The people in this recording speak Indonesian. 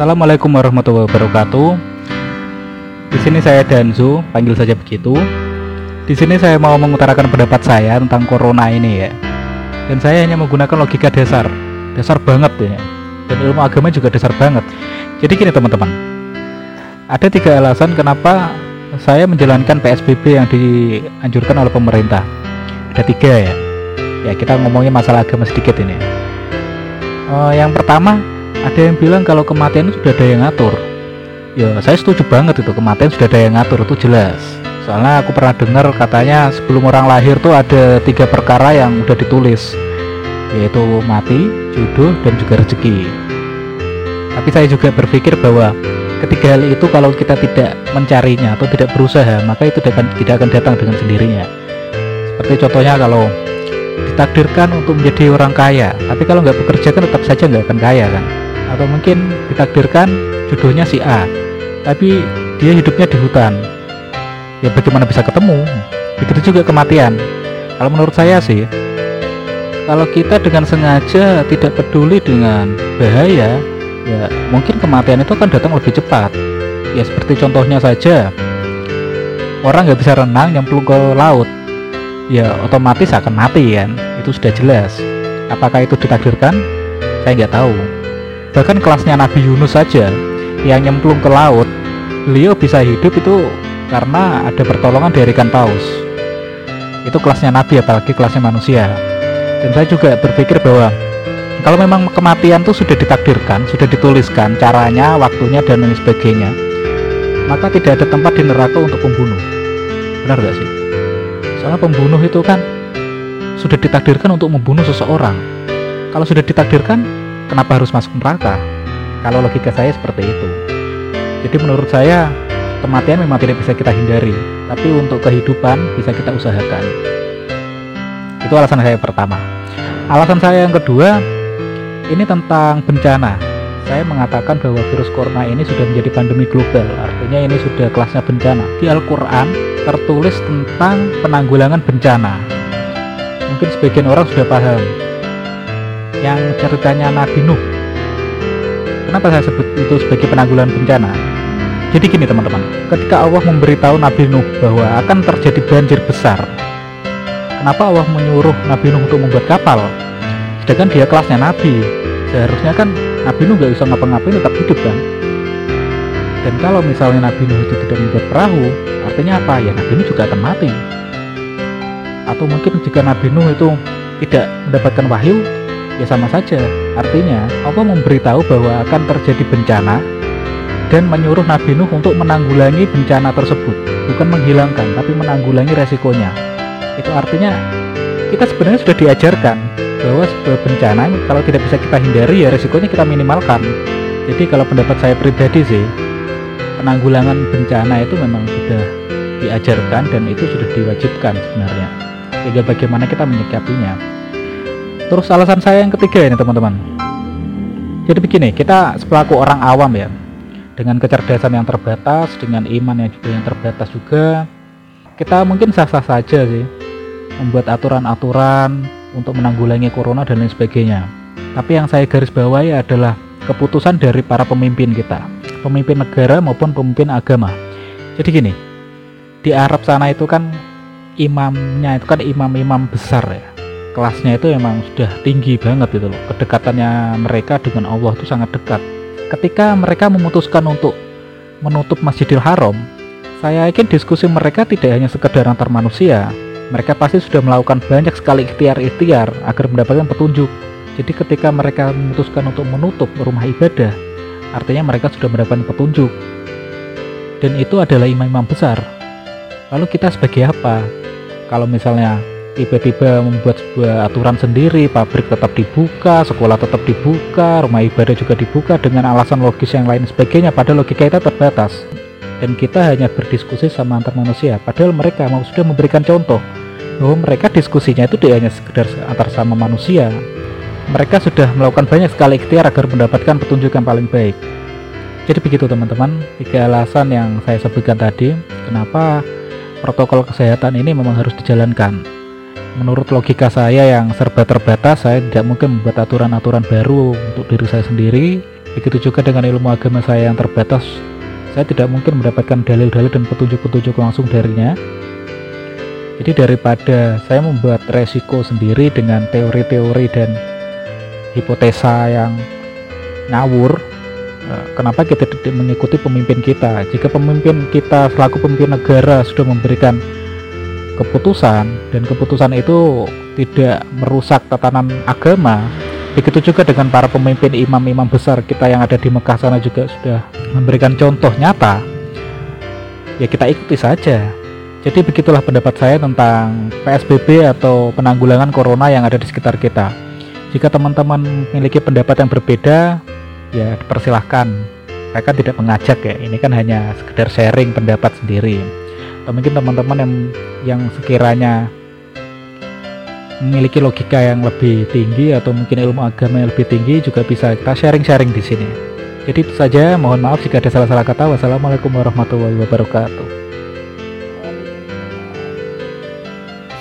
Assalamualaikum warahmatullahi wabarakatuh. Di sini saya Danzu, panggil saja begitu. Di sini saya mau mengutarakan pendapat saya tentang corona ini ya. Dan saya hanya menggunakan logika dasar, dasar banget ya. Dan ilmu agama juga dasar banget. Jadi gini teman-teman, ada tiga alasan kenapa saya menjalankan PSBB yang dianjurkan oleh pemerintah. Ada tiga ya. Ya kita ngomongin masalah agama sedikit ini. Uh, yang pertama ada yang bilang kalau kematian itu sudah ada yang ngatur. Ya saya setuju banget itu kematian sudah ada yang ngatur itu jelas. Soalnya aku pernah dengar katanya sebelum orang lahir tuh ada tiga perkara yang udah ditulis yaitu mati, jodoh, dan juga rezeki. Tapi saya juga berpikir bahwa ketiga hal itu kalau kita tidak mencarinya atau tidak berusaha maka itu tidak akan, tidak akan datang dengan sendirinya. Seperti contohnya kalau ditakdirkan untuk menjadi orang kaya tapi kalau nggak bekerja kan tetap saja nggak akan kaya kan atau mungkin ditakdirkan jodohnya si A tapi dia hidupnya di hutan. Ya bagaimana bisa ketemu? Begitu juga kematian. Kalau menurut saya sih kalau kita dengan sengaja tidak peduli dengan bahaya ya mungkin kematian itu akan datang lebih cepat. Ya seperti contohnya saja orang nggak bisa renang nyemplung ke laut ya otomatis akan mati kan? Itu sudah jelas. Apakah itu ditakdirkan? Saya nggak tahu bahkan kelasnya Nabi Yunus saja yang nyemplung ke laut beliau bisa hidup itu karena ada pertolongan dari ikan paus. Itu kelasnya Nabi apalagi kelasnya manusia. Dan saya juga berpikir bahwa kalau memang kematian itu sudah ditakdirkan sudah dituliskan caranya waktunya dan lain sebagainya maka tidak ada tempat di neraka untuk pembunuh. Benar gak sih? Soalnya pembunuh itu kan sudah ditakdirkan untuk membunuh seseorang. Kalau sudah ditakdirkan kenapa harus masuk neraka? Kalau logika saya seperti itu. Jadi menurut saya kematian memang tidak bisa kita hindari, tapi untuk kehidupan bisa kita usahakan. Itu alasan saya pertama. Alasan saya yang kedua ini tentang bencana. Saya mengatakan bahwa virus corona ini sudah menjadi pandemi global, artinya ini sudah kelasnya bencana. Di Al-Quran tertulis tentang penanggulangan bencana. Mungkin sebagian orang sudah paham, yang ceritanya Nabi Nuh. Kenapa saya sebut itu sebagai penanggulangan bencana? Jadi gini teman-teman, ketika Allah memberitahu Nabi Nuh bahwa akan terjadi banjir besar, kenapa Allah menyuruh Nabi Nuh untuk membuat kapal? Sedangkan dia kelasnya Nabi, seharusnya kan Nabi Nuh gak bisa ngapa-ngapain tetap hidup kan? Dan kalau misalnya Nabi Nuh itu tidak membuat perahu, artinya apa? Ya Nabi Nuh juga akan mati. Atau mungkin jika Nabi Nuh itu tidak mendapatkan wahyu, ya sama saja. Artinya, Allah memberitahu bahwa akan terjadi bencana dan menyuruh Nabi Nuh untuk menanggulangi bencana tersebut, bukan menghilangkan, tapi menanggulangi resikonya. Itu artinya kita sebenarnya sudah diajarkan bahwa sebuah bencana kalau tidak bisa kita hindari ya resikonya kita minimalkan. Jadi kalau pendapat saya pribadi sih, penanggulangan bencana itu memang sudah diajarkan dan itu sudah diwajibkan sebenarnya. Tinggal bagaimana kita menyikapinya. Terus alasan saya yang ketiga ini teman-teman. Jadi begini, kita selaku orang awam ya, dengan kecerdasan yang terbatas, dengan iman yang juga yang terbatas juga, kita mungkin sah-sah saja sih membuat aturan-aturan untuk menanggulangi corona dan lain sebagainya. Tapi yang saya garis bawahi adalah keputusan dari para pemimpin kita, pemimpin negara maupun pemimpin agama. Jadi gini, di Arab sana itu kan imamnya itu kan imam-imam besar ya kelasnya itu emang sudah tinggi banget gitu loh. Kedekatannya mereka dengan Allah itu sangat dekat. Ketika mereka memutuskan untuk menutup Masjidil Haram saya yakin diskusi mereka tidak hanya sekedar antar manusia. Mereka pasti sudah melakukan banyak sekali ikhtiar-ikhtiar agar mendapatkan petunjuk. Jadi ketika mereka memutuskan untuk menutup rumah ibadah artinya mereka sudah mendapatkan petunjuk. Dan itu adalah imam-imam besar. Lalu kita sebagai apa? Kalau misalnya tiba-tiba membuat sebuah aturan sendiri, pabrik tetap dibuka, sekolah tetap dibuka, rumah ibadah juga dibuka dengan alasan logis yang lain sebagainya, padahal logika kita terbatas. Dan kita hanya berdiskusi sama antar manusia, padahal mereka mau sudah memberikan contoh bahwa mereka diskusinya itu tidak hanya sekedar antar sama manusia. Mereka sudah melakukan banyak sekali ikhtiar agar mendapatkan petunjuk yang paling baik. Jadi begitu teman-teman, tiga alasan yang saya sebutkan tadi, kenapa protokol kesehatan ini memang harus dijalankan menurut logika saya yang serba terbatas saya tidak mungkin membuat aturan-aturan baru untuk diri saya sendiri Begitu juga dengan ilmu agama saya yang terbatas, saya tidak mungkin mendapatkan dalil-dalil dan petunjuk-petunjuk langsung darinya. Jadi daripada saya membuat resiko sendiri dengan teori-teori dan hipotesa yang ngawur, eh, kenapa kita tidak mengikuti pemimpin kita? Jika pemimpin kita selaku pemimpin negara sudah memberikan keputusan dan keputusan itu tidak merusak tatanan agama, Begitu juga dengan para pemimpin imam-imam besar kita yang ada di Mekah sana juga sudah memberikan contoh nyata. Ya kita ikuti saja. Jadi begitulah pendapat saya tentang PSBB atau penanggulangan corona yang ada di sekitar kita. Jika teman-teman memiliki pendapat yang berbeda, ya dipersilahkan. Saya kan tidak mengajak ya, ini kan hanya sekedar sharing pendapat sendiri. Atau mungkin teman-teman yang yang sekiranya memiliki logika yang lebih tinggi atau mungkin ilmu agama yang lebih tinggi juga bisa kita sharing-sharing di sini. Jadi itu saja, mohon maaf jika ada salah-salah kata. Wassalamualaikum warahmatullahi wabarakatuh.